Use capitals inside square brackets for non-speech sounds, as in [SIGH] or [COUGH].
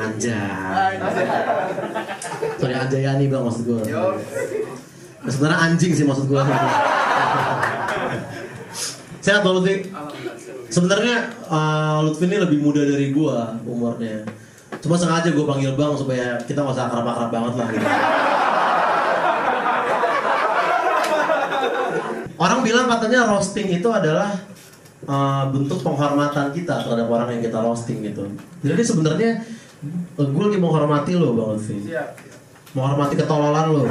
Anjay. [LAUGHS] Sorry Anjayani bang maksud gue. Sebenarnya anjing sih maksud gue. Sehat Bang Lutfi? Sebenarnya uh, Lutfi ini lebih muda dari gue umurnya. Cuma sengaja gue panggil bang supaya kita nggak usah akrab-akrab banget lah gitu. Orang bilang katanya roasting itu adalah uh, bentuk penghormatan kita terhadap orang yang kita roasting gitu. Jadi sebenarnya uh, gue lagi menghormati lo bang Lutfi. Menghormati ketololan lo. [LAUGHS]